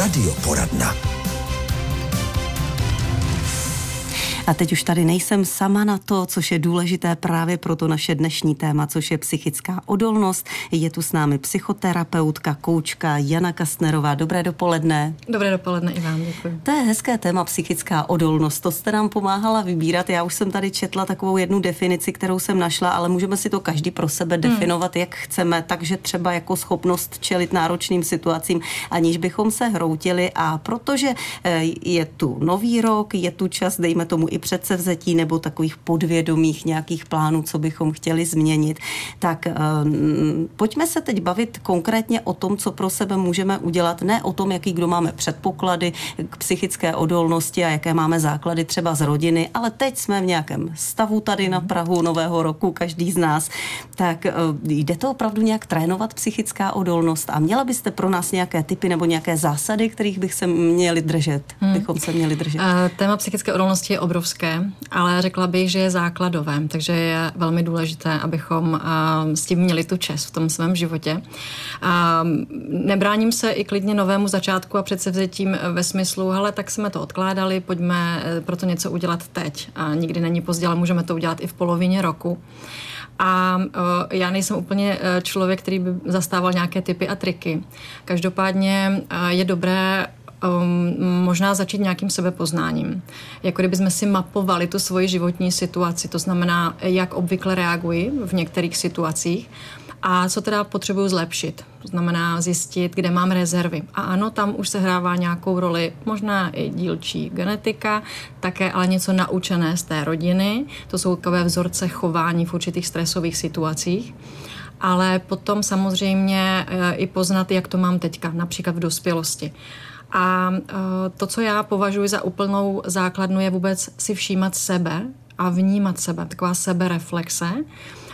Radioporadna. A teď už tady nejsem sama na to, což je důležité právě pro to naše dnešní téma, což je psychická odolnost. Je tu s námi psychoterapeutka, koučka Jana Kastnerová. Dobré dopoledne. Dobré dopoledne i vám, děkuji. To je hezké téma psychická odolnost. To jste nám pomáhala vybírat. Já už jsem tady četla takovou jednu definici, kterou jsem našla, ale můžeme si to každý pro sebe hmm. definovat, jak chceme. Takže třeba jako schopnost čelit náročným situacím, aniž bychom se hroutili. A protože eh, je tu nový rok, je tu čas, dejme tomu i předsevzetí nebo takových podvědomých nějakých plánů, co bychom chtěli změnit. Tak um, pojďme se teď bavit konkrétně o tom, co pro sebe můžeme udělat, ne o tom, jaký kdo máme předpoklady k psychické odolnosti a jaké máme základy třeba z rodiny, ale teď jsme v nějakém stavu tady na Prahu nového roku, každý z nás. Tak uh, jde to opravdu nějak trénovat psychická odolnost a měla byste pro nás nějaké typy nebo nějaké zásady, kterých bych se měli držet, hmm. bychom se měli držet? Uh, téma psychické odolnosti je obrovské obrovské, ale řekla bych, že je základové, takže je velmi důležité, abychom s tím měli tu čest v tom svém životě. Nebráním se i klidně novému začátku a předsevzetím ve smyslu, hele, tak jsme to odkládali, pojďme e, pro to něco udělat teď. A nikdy není pozdě, ale můžeme to udělat i v polovině roku. A e, já nejsem úplně e, člověk, který by zastával nějaké typy a triky. Každopádně je dobré um, možná začít nějakým sebepoznáním. Jako kdybychom si mapovali tu svoji životní situaci, to znamená, jak obvykle reaguji v některých situacích a co teda potřebuju zlepšit. To znamená zjistit, kde mám rezervy. A ano, tam už se hrává nějakou roli, možná i dílčí genetika, také ale něco naučené z té rodiny. To jsou takové vzorce chování v určitých stresových situacích ale potom samozřejmě eh, i poznat, jak to mám teďka, například v dospělosti. A e, to, co já považuji za úplnou základnu, je vůbec si všímat sebe a vnímat sebe, taková sebereflexe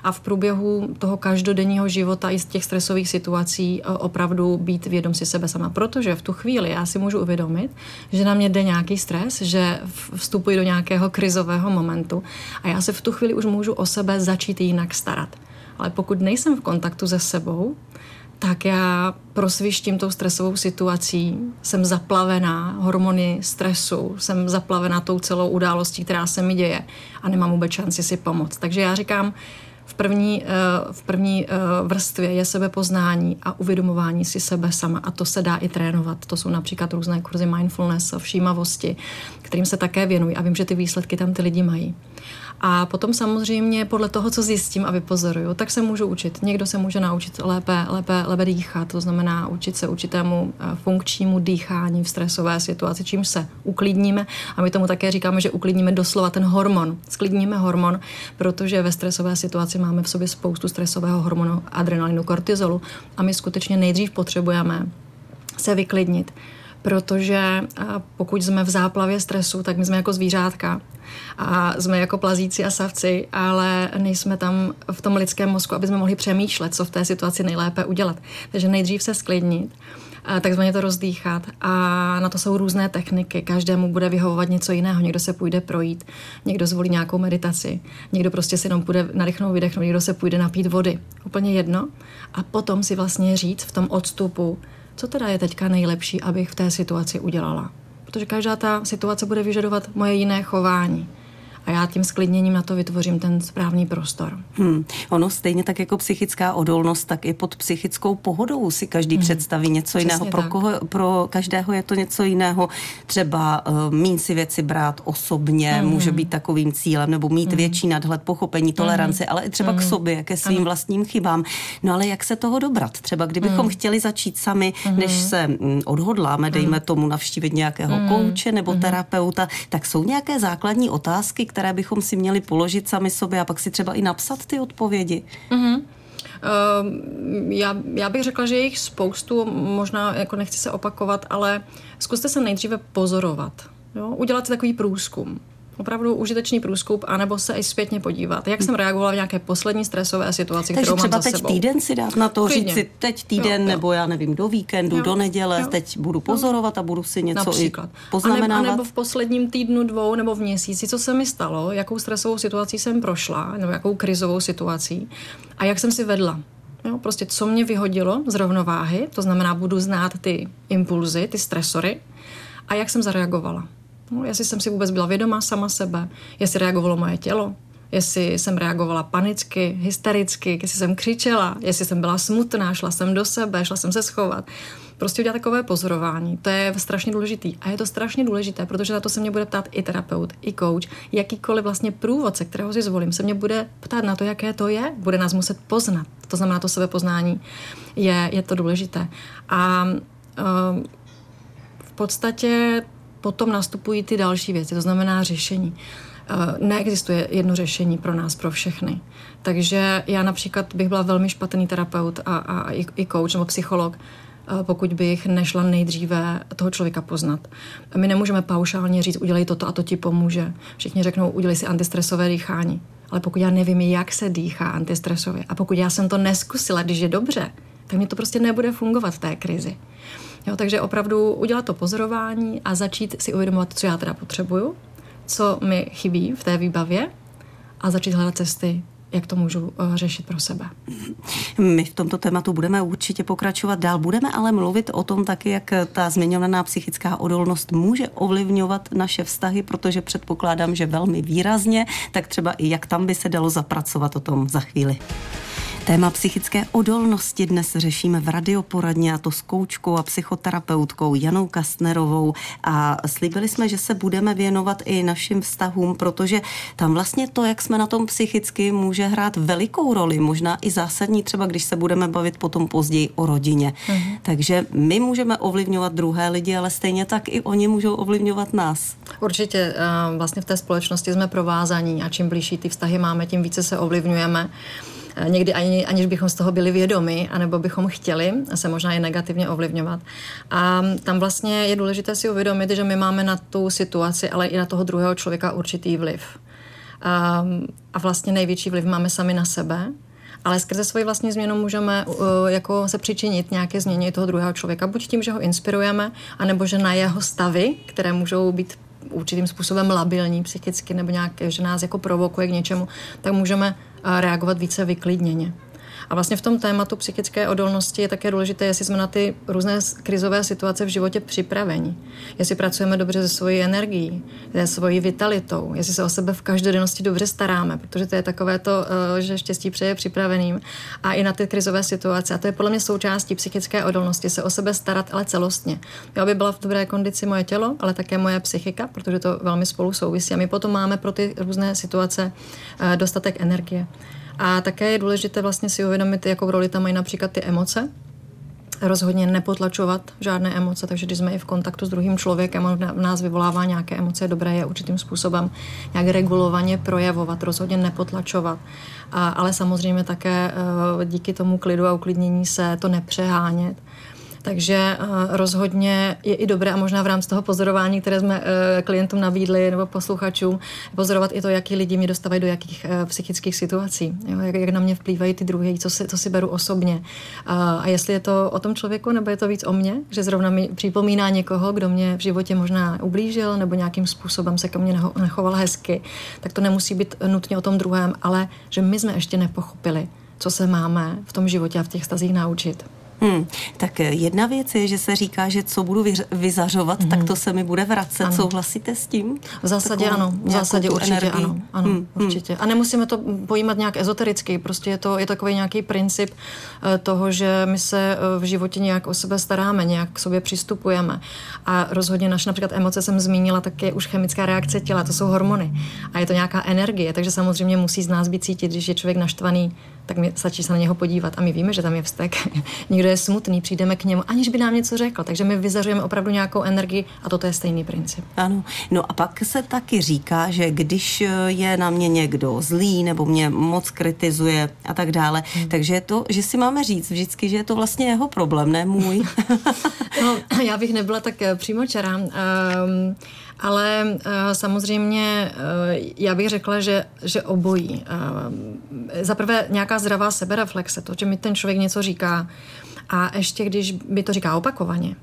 a v průběhu toho každodenního života i z těch stresových situací e, opravdu být vědom si sebe sama. Protože v tu chvíli já si můžu uvědomit, že na mě jde nějaký stres, že vstupuji do nějakého krizového momentu a já se v tu chvíli už můžu o sebe začít jinak starat. Ale pokud nejsem v kontaktu se sebou, tak já prosvištím tou stresovou situací, jsem zaplavená hormony stresu, jsem zaplavená tou celou událostí, která se mi děje a nemám vůbec šanci si pomoct. Takže já říkám, v první, eh, v první eh, vrstvě je sebepoznání a uvědomování si sebe sama a to se dá i trénovat. To jsou například různé kurzy mindfulness, všímavosti, kterým se také věnují a vím, že ty výsledky tam ty lidi mají. A potom samozřejmě podle toho, co zjistím a vypozoruju, tak se můžu učit. Někdo se může naučit lépe, lépe, lépe dýchat, to znamená učit se určitému eh, funkčnímu dýchání v stresové situaci, čím se uklidníme. A my tomu také říkáme, že uklidníme doslova ten hormon. Sklidníme hormon, protože ve stresové situaci máme v sobě spoustu stresového hormonu adrenalinu, kortizolu a my skutečně nejdřív potřebujeme se vyklidnit protože pokud jsme v záplavě stresu, tak my jsme jako zvířátka a jsme jako plazíci a savci, ale nejsme tam v tom lidském mozku, aby jsme mohli přemýšlet, co v té situaci nejlépe udělat. Takže nejdřív se sklidnit, takzvaně to rozdýchat a na to jsou různé techniky. Každému bude vyhovovat něco jiného. Někdo se půjde projít, někdo zvolí nějakou meditaci, někdo prostě si jenom půjde nadechnout, vydechnout, někdo se půjde napít vody. Úplně jedno. A potom si vlastně říct v tom odstupu, co teda je teďka nejlepší, abych v té situaci udělala. Protože každá ta situace bude vyžadovat moje jiné chování a já tím sklidněním na to vytvořím ten správný prostor. Hmm. Ono stejně tak jako psychická odolnost, tak i pod psychickou pohodou si každý hmm. představí něco Přesně jiného. Pro, koho, pro každého je to něco jiného. Třeba uh, mín si věci brát osobně hmm. může být takovým cílem, nebo mít hmm. větší nadhled, pochopení, toleranci, hmm. ale i třeba hmm. k sobě, ke svým ano. vlastním chybám. No ale jak se toho dobrat? Třeba kdybychom hmm. chtěli začít sami, hmm. než se mm, odhodláme, dejme tomu navštívit nějakého hmm. kouče nebo hmm. terapeuta, tak jsou nějaké základní otázky, které bychom si měli položit sami sobě a pak si třeba i napsat ty odpovědi? Mm-hmm. Uh, já, já bych řekla, že je jich spoustu, možná jako nechci se opakovat, ale zkuste se nejdříve pozorovat. Jo? Udělat si takový průzkum opravdu užitečný průzkup, anebo se i zpětně podívat, jak jsem reagovala v nějaké poslední stresové situaci, Takže kterou mám za teď sebou. týden si dát na to, říct si teď týden, jo, jo. nebo já nevím, do víkendu, jo, do neděle, jo. teď budu pozorovat a budu si něco Například. i poznamenávat. A nebo v posledním týdnu, dvou nebo v měsíci, co se mi stalo, jakou stresovou situací jsem prošla, nebo jakou krizovou situací a jak jsem si vedla Jo, prostě co mě vyhodilo z rovnováhy, to znamená, budu znát ty impulzy, ty stresory a jak jsem zareagovala. No, jestli jsem si vůbec byla vědomá sama sebe, jestli reagovalo moje tělo, jestli jsem reagovala panicky, hystericky, jestli jsem křičela, jestli jsem byla smutná, šla jsem do sebe, šla jsem se schovat. Prostě udělat takové pozorování, to je strašně důležitý. A je to strašně důležité, protože na to se mě bude ptát i terapeut, i coach, jakýkoliv vlastně průvodce, kterého si zvolím, se mě bude ptát na to, jaké to je, bude nás muset poznat. To znamená, to sebepoznání je, je to důležité. A uh, v podstatě potom nastupují ty další věci, to znamená řešení. Eh, neexistuje jedno řešení pro nás, pro všechny. Takže já například bych byla velmi špatný terapeut a, a i, i coach nebo psycholog, eh, pokud bych nešla nejdříve toho člověka poznat. My nemůžeme paušálně říct, udělej toto a to ti pomůže. Všichni řeknou, udělej si antistresové dýchání. Ale pokud já nevím, jak se dýchá antistresově a pokud já jsem to neskusila, když je dobře, tak mi to prostě nebude fungovat v té krizi. Jo, takže opravdu udělat to pozorování a začít si uvědomovat, co já teda potřebuju, co mi chybí v té výbavě a začít hledat cesty, jak to můžu eh, řešit pro sebe. My v tomto tématu budeme určitě pokračovat dál. Budeme ale mluvit o tom taky, jak ta zmiňovaná psychická odolnost může ovlivňovat naše vztahy, protože předpokládám, že velmi výrazně, tak třeba i jak tam by se dalo zapracovat o tom za chvíli. Téma psychické odolnosti dnes řešíme v radioporadně a to s koučkou a psychoterapeutkou Janou Kastnerovou a slíbili jsme, že se budeme věnovat i našim vztahům, protože tam vlastně to, jak jsme na tom psychicky, může hrát velikou roli, možná i zásadní třeba, když se budeme bavit potom později o rodině. Mhm. Takže my můžeme ovlivňovat druhé lidi, ale stejně tak i oni můžou ovlivňovat nás. Určitě eh, vlastně v té společnosti jsme provázaní a čím blížší ty vztahy máme, tím více se ovlivňujeme. Eh, někdy ani, aniž bychom z toho byli vědomi, anebo bychom chtěli se možná i negativně ovlivňovat. A tam vlastně je důležité si uvědomit, že my máme na tu situaci, ale i na toho druhého člověka určitý vliv. A, a vlastně největší vliv máme sami na sebe, ale skrze svoji vlastní změnu můžeme uh, jako se přičinit nějaké změně toho druhého člověka, buď tím, že ho inspirujeme, anebo že na jeho stavy, které můžou být určitým způsobem labilní psychicky nebo nějak, že nás jako provokuje k něčemu, tak můžeme reagovat více vyklidněně. A vlastně v tom tématu psychické odolnosti je také důležité, jestli jsme na ty různé krizové situace v životě připraveni. Jestli pracujeme dobře se svojí energií, se svojí vitalitou, jestli se o sebe v každodennosti dobře staráme, protože to je takové to, eh, že štěstí přeje připraveným. A i na ty krizové situace. A to je podle mě součástí psychické odolnosti, se o sebe starat, ale celostně. Jo, aby byla v dobré kondici moje tělo, ale také moje psychika, protože to velmi spolu souvisí. A my potom máme pro ty různé situace eh, dostatek energie. A také je důležité vlastně si uvědomit, jakou roli tam mají například ty emoce, rozhodně nepotlačovat žádné emoce, takže když jsme i v kontaktu s druhým člověkem, on v nás vyvolává nějaké emoce, je dobré je určitým způsobem nějak regulovaně projevovat, rozhodně nepotlačovat. A, ale samozřejmě také eh, díky tomu klidu a uklidnění se to nepřehánět takže uh, rozhodně je i dobré a možná v rámci toho pozorování, které jsme uh, klientům nabídli nebo posluchačům, pozorovat i to, jaký lidi mě dostávají do jakých uh, psychických situací, jo? Jak, jak na mě vplývají ty druhé, co si, co si beru osobně. Uh, a jestli je to o tom člověku, nebo je to víc o mně, že zrovna mi připomíná někoho, kdo mě v životě možná ublížil nebo nějakým způsobem se ke mně nechoval hezky, tak to nemusí být nutně o tom druhém, ale že my jsme ještě nepochopili, co se máme v tom životě a v těch stazích naučit. Hmm. Tak jedna věc je, že se říká, že co budu vyzařovat, hmm. tak to se mi bude vracet. Ano. Souhlasíte s tím? V zásadě Takovou ano. V zásadě určitě energii. ano. ano hmm. určitě. A nemusíme to pojímat nějak ezotericky. Prostě je to je takový nějaký princip eh, toho, že my se eh, v životě nějak o sebe staráme, nějak k sobě přistupujeme. A rozhodně naše například emoce jsem zmínila, tak je už chemická reakce těla, to jsou hormony. A je to nějaká energie, takže samozřejmě musí z nás být cítit, když je člověk naštvaný, tak mi stačí se na něho podívat a my víme, že tam je vztek. Někdo je smutný, přijdeme k němu, aniž by nám něco řekl. Takže my vyzařujeme opravdu nějakou energii a toto je stejný princip. Ano. No a pak se taky říká, že když je na mě někdo zlý nebo mě moc kritizuje a tak dále, hmm. takže je to, že si máme říct vždycky, že je to vlastně jeho problém, ne můj. no, já bych nebyla tak eh, přímočará. Um, ale uh, samozřejmě uh, já bych řekla, že, že obojí. Uh, za prvé nějaká zdravá sebereflexe, to, že mi ten člověk něco říká a ještě když by to říká opakovaně,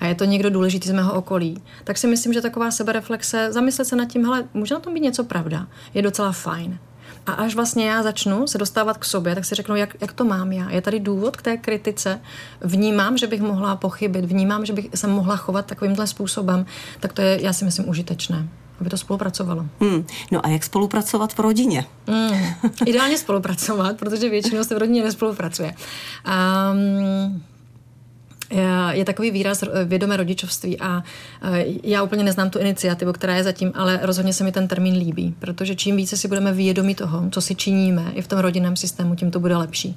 a je to někdo důležitý z mého okolí, tak si myslím, že taková sebereflexe, zamyslet se nad tím, hele, může na tom být něco pravda, je docela fajn. A až vlastně já začnu se dostávat k sobě, tak si řeknu, jak, jak to mám já. Je tady důvod k té kritice, vnímám, že bych mohla pochybit, vnímám, že bych se mohla chovat takovýmhle způsobem, tak to je, já si myslím, užitečné aby to spolupracovalo. Hmm. No a jak spolupracovat v rodině? Hmm. Ideálně spolupracovat, protože většinou se v rodině nespolupracuje. Um, je takový výraz vědomé rodičovství a já úplně neznám tu iniciativu, která je zatím, ale rozhodně se mi ten termín líbí, protože čím více si budeme vědomi toho, co si činíme i v tom rodinném systému, tím to bude lepší.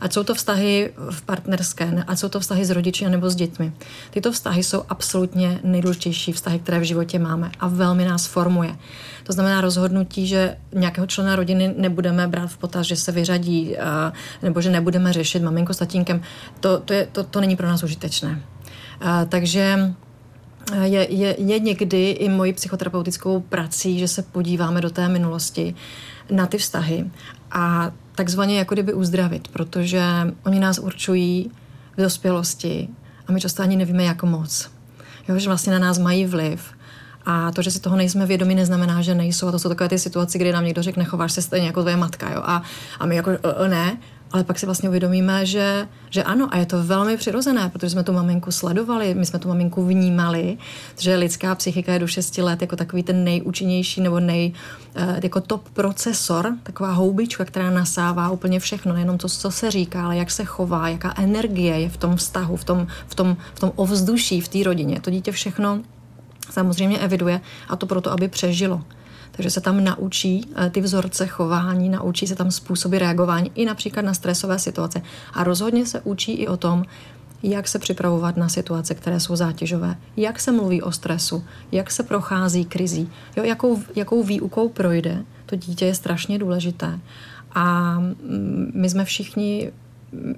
Ať jsou to vztahy v partnerské, ať jsou to vztahy s rodiči nebo s dětmi. Tyto vztahy jsou absolutně nejdůležitější vztahy, které v životě máme a velmi nás formuje. To znamená rozhodnutí, že nějakého člena rodiny nebudeme brát v potaz, že se vyřadí nebo že nebudeme řešit maminko s tatínkem, to, to, je, to, to není pro nás užitečné. Takže je, je, je někdy i mojí psychoterapeutickou prací, že se podíváme do té minulosti na ty vztahy a takzvaně jako kdyby uzdravit, protože oni nás určují v dospělosti a my často ani nevíme, jak moc. Jo, že vlastně na nás mají vliv. A to, že si toho nejsme vědomi, neznamená, že nejsou. A to jsou takové ty situace, kdy nám někdo řekne, chováš se stejně jako tvoje matka. Jo? A, a my jako ne ale pak si vlastně uvědomíme, že, že ano, a je to velmi přirozené, protože jsme tu maminku sledovali, my jsme tu maminku vnímali, že lidská psychika je do 6 let jako takový ten nejúčinnější nebo nej, eh, jako top procesor, taková houbička, která nasává úplně všechno, nejenom to, co se říká, ale jak se chová, jaká energie je v tom vztahu, v tom, v tom, v tom ovzduší, v té rodině. To dítě všechno samozřejmě eviduje a to proto, aby přežilo. Takže se tam naučí eh, ty vzorce chování, naučí se tam způsoby reagování i například na stresové situace. A rozhodně se učí i o tom, jak se připravovat na situace, které jsou zátěžové, jak se mluví o stresu, jak se prochází krizí, jo, jakou, jakou výukou projde. To dítě je strašně důležité. A mm, my jsme všichni,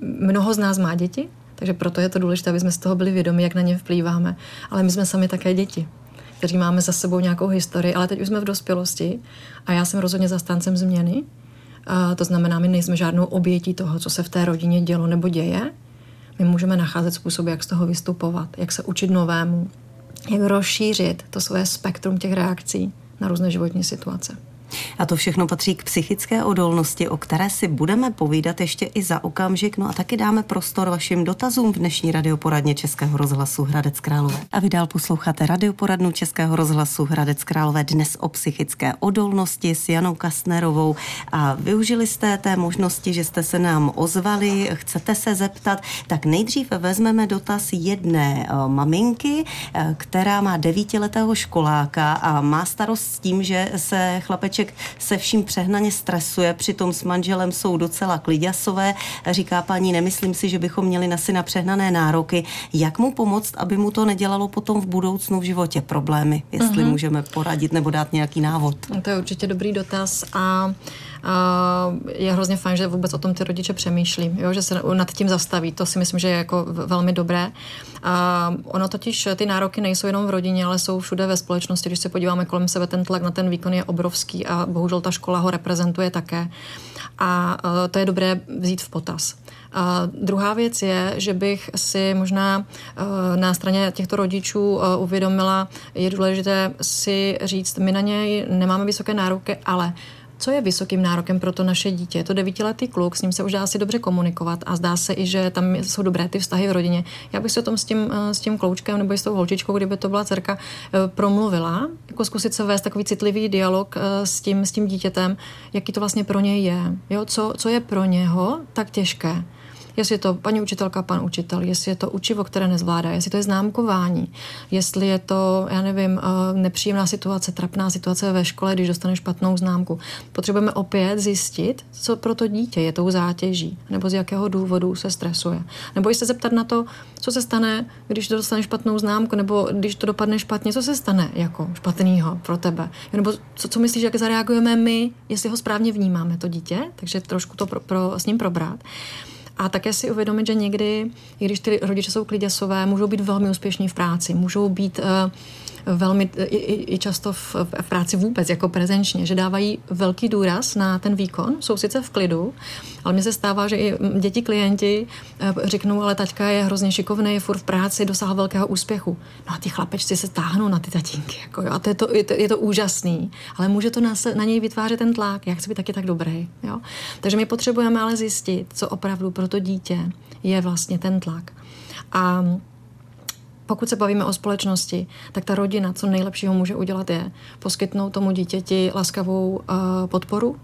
mnoho z nás má děti, takže proto je to důležité, aby jsme z toho byli vědomi, jak na ně vplýváme. Ale my jsme sami také děti kteří máme za sebou nějakou historii, ale teď už jsme v dospělosti a já jsem rozhodně zastáncem změny. A to znamená, my nejsme žádnou obětí toho, co se v té rodině dělo nebo děje. My můžeme nacházet způsoby, jak z toho vystupovat, jak se učit novému, jak rozšířit to svoje spektrum těch reakcí na různé životní situace. A to všechno patří k psychické odolnosti, o které si budeme povídat ještě i za okamžik. No a taky dáme prostor vašim dotazům v dnešní radioporadně Českého rozhlasu Hradec Králové. A vy dál posloucháte radioporadnu Českého rozhlasu Hradec Králové dnes o psychické odolnosti s Janou Kastnerovou. A využili jste té možnosti, že jste se nám ozvali, chcete se zeptat, tak nejdřív vezmeme dotaz jedné eh, maminky, eh, která má devítiletého školáka a má starost s tím, že se chlapeček Vojtěšek se vším přehnaně stresuje, přitom s manželem jsou docela kliděsové. Říká paní, nemyslím si, že bychom měli na syna přehnané nároky. Jak mu pomoct, aby mu to nedělalo potom v budoucnu v životě problémy? Jestli uh-huh. můžeme poradit nebo dát nějaký návod. To je určitě dobrý dotaz a a je hrozně fajn, že vůbec o tom ty rodiče přemýšlí, jo? že se nad tím zastaví. To si myslím, že je jako velmi dobré. A ono totiž, ty nároky nejsou jenom v rodině, ale jsou všude ve společnosti. Když se podíváme kolem sebe, ten tlak na ten výkon je obrovský a bohužel ta škola ho reprezentuje také. A to je dobré vzít v potaz. A druhá věc je, že bych si možná na straně těchto rodičů uvědomila, je důležité si říct, my na něj nemáme vysoké nároky, ale co je vysokým nárokem pro to naše dítě. Je to devítiletý kluk, s ním se už dá si dobře komunikovat a zdá se i, že tam jsou dobré ty vztahy v rodině. Já bych se o tom s tím, eh, s tím kloučkem nebo s tou holčičkou, kdyby to byla dcerka, eh, promluvila, jako zkusit se vést takový citlivý dialog eh, s tím, s tím dítětem, jaký to vlastně pro něj je. Jo? Co, co je pro něho tak těžké jestli je to paní učitelka, pan učitel, jestli je to učivo, které nezvládá, jestli to je známkování, jestli je to, já nevím, eh, nepříjemná situace, trapná situace ve škole, když dostane špatnou známku. Potřebujeme opět zjistit, co pro to dítě je tou zátěží, nebo z jakého důvodu se stresuje. Nebo i se zeptat na to, co se stane, když dostane špatnou známku, nebo když to dopadne špatně, co se stane jako špatného pro tebe. Nebo co, co myslíš, jak zareagujeme my, jestli ho správně vnímáme, to dítě, takže trošku to pro, pro, s ním probrat. A také si uvědomit, že někdy, i když ty rodiče jsou kliděsové, můžou být velmi úspěšní v práci, můžou být uh, velmi i, i často v, v práci vůbec, jako prezenčně, že dávají velký důraz na ten výkon, jsou sice v klidu, ale mně se stává, že i děti klienti eh, řeknou, ale taťka je hrozně šikovný, je furt v práci, dosáhl velkého úspěchu. No a ty chlapečci se táhnou na ty tatínky. Jako, jo, a to je, to, je, to, je to úžasný, ale může to na, na něj vytvářet ten tlak, jak chci být taky tak dobrý. Jo? Takže my potřebujeme ale zjistit, co opravdu pro to dítě je vlastně ten tlak. A pokud se bavíme o společnosti, tak ta rodina, co nejlepšího může udělat, je poskytnout tomu dítěti laskavou uh, podporu,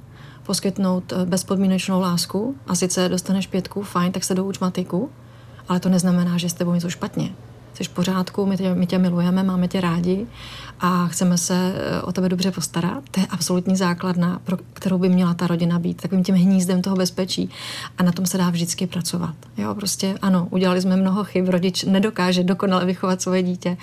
poskytnout uh, bezpodmínečnou lásku. A sice dostaneš pětku, fajn, tak se douč matiku, ale to neznamená, že s tebou něco špatně jsi v pořádku, my tě, my tě milujeme, máme tě rádi a chceme se eh, o tebe dobře postarat. To je absolutní základna, pro kterou by měla ta rodina být, takovým tím hnízdem toho bezpečí. A na tom se dá vždycky pracovat. Jo, prostě ano, udělali jsme mnoho chyb, rodič nedokáže dokonale vychovat svoje dítě,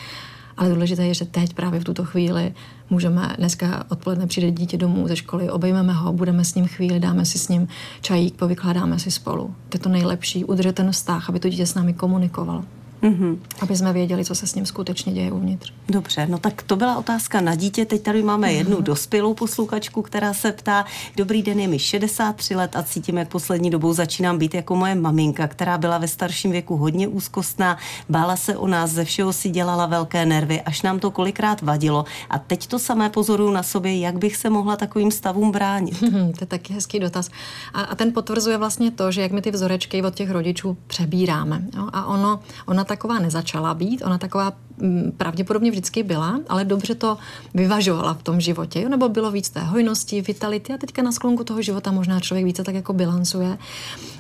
ale důležité je, že teď právě v tuto chvíli můžeme, dneska odpoledne přijde dítě domů ze školy, obejmeme ho, budeme s ním chvíli, dáme si s ním čajík, povykládáme si spolu. To je to nejlepší, udržet ten vztah, aby to dítě s námi komunikovalo. Mm-hmm. Aby jsme věděli, co se s ním skutečně děje uvnitř. Dobře, no tak to byla otázka na dítě. Teď tady máme mm-hmm. jednu dospělou posluchačku, která se ptá, dobrý den, je mi 63 let a cítím, jak poslední dobou začínám být jako moje maminka, která byla ve starším věku hodně úzkostná, bála se o nás, ze všeho si dělala velké nervy, až nám to kolikrát vadilo. A teď to samé pozoruju na sobě, jak bych se mohla takovým stavům bránit. to je taky hezký dotaz. A, a ten potvrzuje vlastně to, že jak my ty vzorečky od těch rodičů přebíráme. Jo? A ono, ona taková nezačala být, ona taková mm, pravděpodobně vždycky byla, ale dobře to vyvažovala v tom životě, jo? nebo bylo víc té hojnosti, vitality a teďka na sklonku toho života možná člověk více tak jako bilancuje.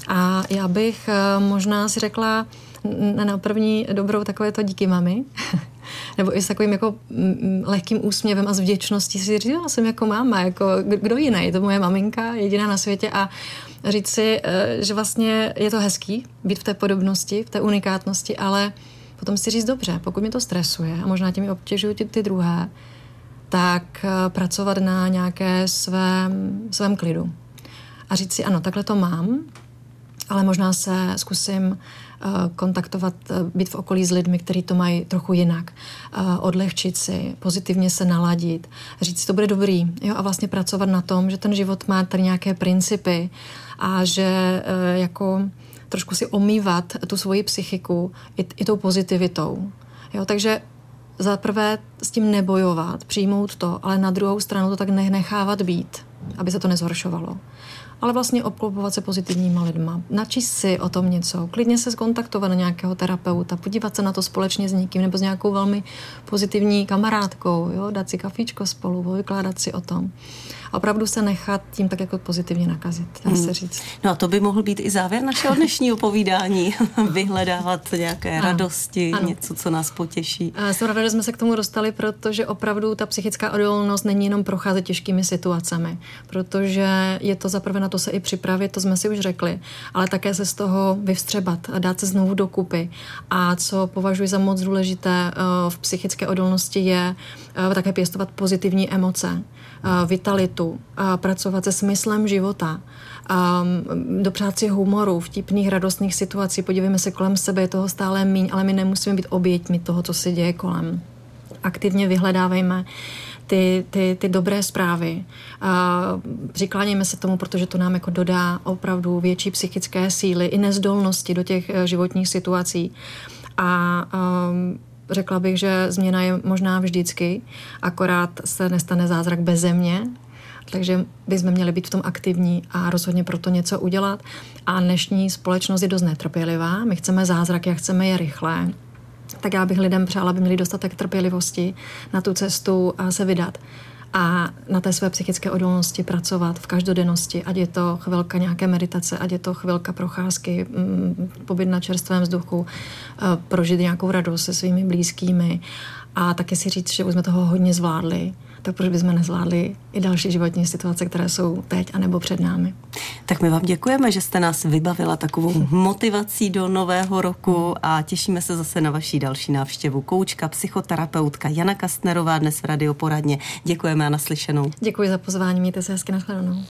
A já bych eh, možná si řekla na první dobrou takové to díky mami, nebo i s takovým jako mm, mm, lehkým úsměvem a s vděčností si říct, jsem jako máma, jako kdo jiný, je to moje maminka, jediná na světě. A říct si, eh, že vlastně je to hezký být v té podobnosti, v té unikátnosti, ale potom si říct dobře, pokud mě to stresuje a možná tím obtěžují ty, ty druhé, tak eh, pracovat na nějaké svém, svém klidu. A říct si, ano, takhle to mám, ale možná se zkusím eh, kontaktovat, být v okolí s lidmi, kteří to mají trochu jinak, odlehčit si, pozitivně se naladit, říct si, to bude dobrý. Jo, a vlastně pracovat na tom, že ten život má tady nějaké principy a že eh, jako trošku si omývat tu svoji psychiku i, i tou pozitivitou. Jo, takže za prvé s tím nebojovat, přijmout to, ale na druhou stranu to tak nechávat být, aby se to nezhoršovalo ale vlastně obklopovat se pozitivníma lidma, načíst si o tom něco, klidně se skontaktovat na nějakého terapeuta, podívat se na to společně s někým nebo s nějakou velmi pozitivní kamarádkou, jo, dát si kafíčko spolu, vykládat si o tom opravdu se nechat tím tak jako pozitivně nakazit, dá hmm. se říct. No a to by mohl být i závěr našeho dnešního povídání. Vyhledávat nějaké ano. radosti, ano. něco, co nás potěší. A jsem ráda, že jsme se k tomu dostali, protože opravdu ta psychická odolnost není jenom procházet těžkými situacemi, protože je to zaprvé na to se i připravit, to jsme si už řekli, ale také se z toho vyvstřebat a dát se znovu dokupy. A co považuji za moc důležité eh, v psychické odolnosti je eh, také pěstovat pozitivní emoce vitalitu, pracovat se smyslem života, dopřát si humoru, vtipných, radostných situací. Podívejme se kolem sebe, je toho stále míň, ale my nemusíme být oběťmi toho, co se děje kolem. Aktivně vyhledávejme ty, ty, ty dobré zprávy. Přiklánějme se tomu, protože to nám jako dodá opravdu větší psychické síly i nezdolnosti do těch e, životních situací. A um, Řekla bych, že změna je možná vždycky, akorát se nestane zázrak bez země, takže bychom měli být v tom aktivní a rozhodně proto něco udělat. A dnešní společnost je dost netrpělivá, my chceme zázraky a chceme je rychle. Tak já bych lidem přála, aby měli dostatek trpělivosti na tu cestu a se vydat a na té své psychické odolnosti pracovat v každodennosti, ať je to chvilka nějaké meditace, ať je to chvilka procházky, mm, pobyt na čerstvém vzduchu, eh, prožít nějakou radost se svými blízkými a taky si říct, že už jsme toho hodně zvládli tak proč bychom nezvládli i další životní situace, které jsou teď a nebo před námi. Tak my vám děkujeme, že jste nás vybavila takovou motivací do nového roku a těšíme se zase na vaší další návštěvu. Koučka, psychoterapeutka Jana Kastnerová dnes v radioporadně. Děkujeme a naslyšenou. Děkuji za pozvání, mějte se hezky nashledanou.